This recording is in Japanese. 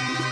you